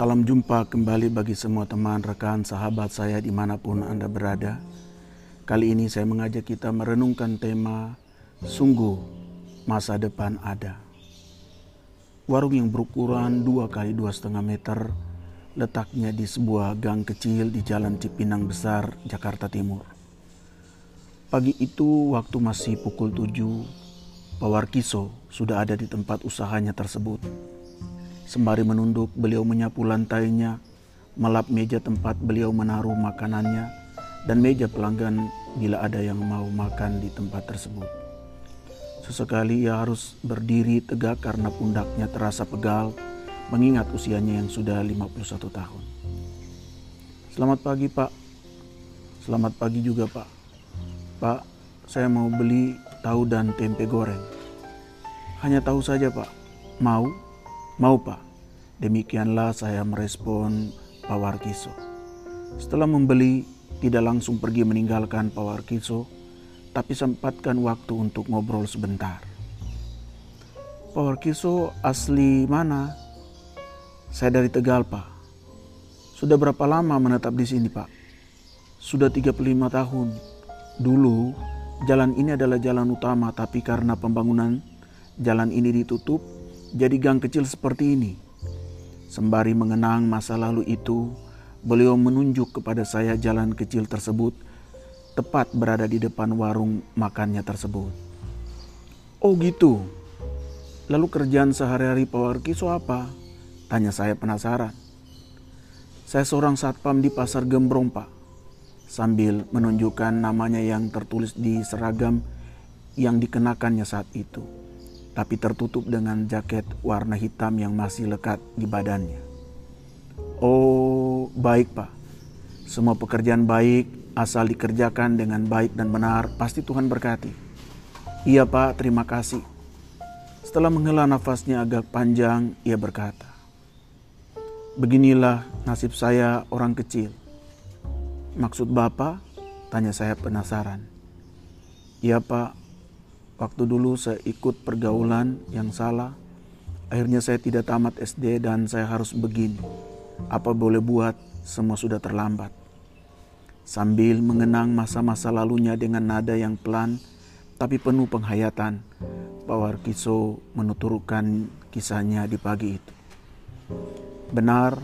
Salam jumpa kembali bagi semua teman, rekan, sahabat saya di mana pun Anda berada. Kali ini saya mengajak kita merenungkan tema Sungguh Masa Depan Ada. Warung yang berukuran 2 kali dua setengah meter letaknya di sebuah gang kecil di Jalan Cipinang Besar, Jakarta Timur. Pagi itu waktu masih pukul 7, Pak Warkiso sudah ada di tempat usahanya tersebut Sembari menunduk, beliau menyapu lantainya, melap meja tempat beliau menaruh makanannya, dan meja pelanggan bila ada yang mau makan di tempat tersebut. Sesekali ia harus berdiri tegak karena pundaknya terasa pegal, mengingat usianya yang sudah 51 tahun. Selamat pagi pak. Selamat pagi juga pak. Pak, saya mau beli tahu dan tempe goreng. Hanya tahu saja pak. Mau? Mau pak. Demikianlah saya merespon Pak Warkiso. Setelah membeli, tidak langsung pergi meninggalkan Pak Warkiso, tapi sempatkan waktu untuk ngobrol sebentar. Pak Warkiso asli mana? Saya dari Tegal, Pak. Sudah berapa lama menetap di sini, Pak? Sudah 35 tahun. Dulu, jalan ini adalah jalan utama, tapi karena pembangunan jalan ini ditutup, jadi gang kecil seperti ini. Sembari mengenang masa lalu itu, beliau menunjuk kepada saya jalan kecil tersebut, tepat berada di depan warung makannya tersebut. Oh gitu, lalu kerjaan sehari-hari Pak Warkiso apa? Tanya saya penasaran. Saya seorang satpam di pasar Gembrong Pak, sambil menunjukkan namanya yang tertulis di seragam yang dikenakannya saat itu tapi tertutup dengan jaket warna hitam yang masih lekat di badannya. Oh, baik, Pak. Semua pekerjaan baik asal dikerjakan dengan baik dan benar, pasti Tuhan berkati. Iya, Pak, terima kasih. Setelah menghela nafasnya agak panjang, ia berkata, "Beginilah nasib saya, orang kecil." Maksud Bapak? Tanya saya penasaran. Iya, Pak, Waktu dulu saya ikut pergaulan yang salah, akhirnya saya tidak tamat SD dan saya harus begini. Apa boleh buat, semua sudah terlambat. Sambil mengenang masa-masa lalunya dengan nada yang pelan tapi penuh penghayatan, Pak Warkiso menuturkan kisahnya di pagi itu. Benar,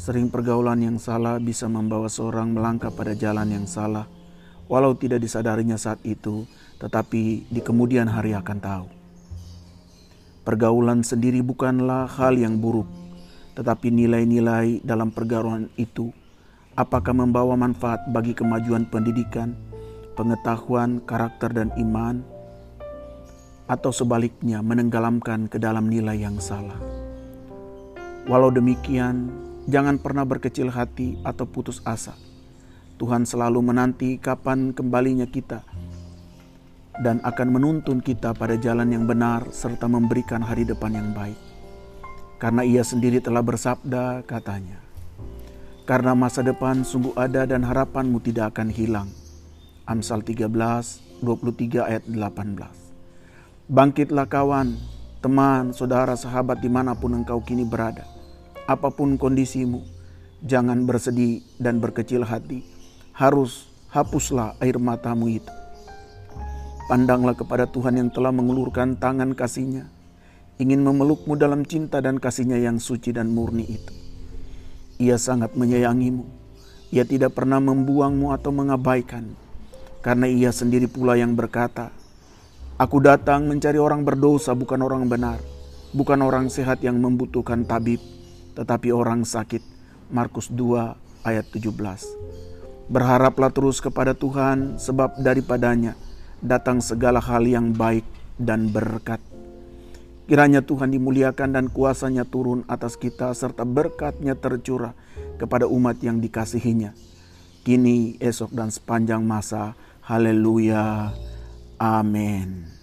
sering pergaulan yang salah bisa membawa seorang melangkah pada jalan yang salah, walau tidak disadarinya saat itu, tetapi di kemudian hari akan tahu. Pergaulan sendiri bukanlah hal yang buruk, tetapi nilai-nilai dalam pergaulan itu apakah membawa manfaat bagi kemajuan pendidikan, pengetahuan, karakter, dan iman, atau sebaliknya menenggelamkan ke dalam nilai yang salah. Walau demikian, jangan pernah berkecil hati atau putus asa. Tuhan selalu menanti kapan kembalinya kita dan akan menuntun kita pada jalan yang benar serta memberikan hari depan yang baik. Karena ia sendiri telah bersabda katanya, Karena masa depan sungguh ada dan harapanmu tidak akan hilang. Amsal 13, 23 ayat 18. Bangkitlah kawan, teman, saudara, sahabat di mana pun engkau kini berada. Apa pun kondisimu, jangan bersedih dan berkecil hati. Harus hapuslah air matamu itu Pandanglah kepada Tuhan yang telah mengulurkan tangan kasihnya, ingin memelukmu dalam cinta dan kasihnya yang suci dan murni itu. Ia sangat menyayangimu, ia tidak pernah membuangmu atau mengabaikan, karena ia sendiri pula yang berkata, Aku datang mencari orang berdosa bukan orang benar, bukan orang sehat yang membutuhkan tabib, tetapi orang sakit. Markus 2 ayat 17. Berharaplah terus kepada Tuhan sebab daripadanya datang segala hal yang baik dan berkat. Kiranya Tuhan dimuliakan dan kuasanya turun atas kita serta berkatnya tercurah kepada umat yang dikasihinya. Kini, esok, dan sepanjang masa. Haleluya. Amin.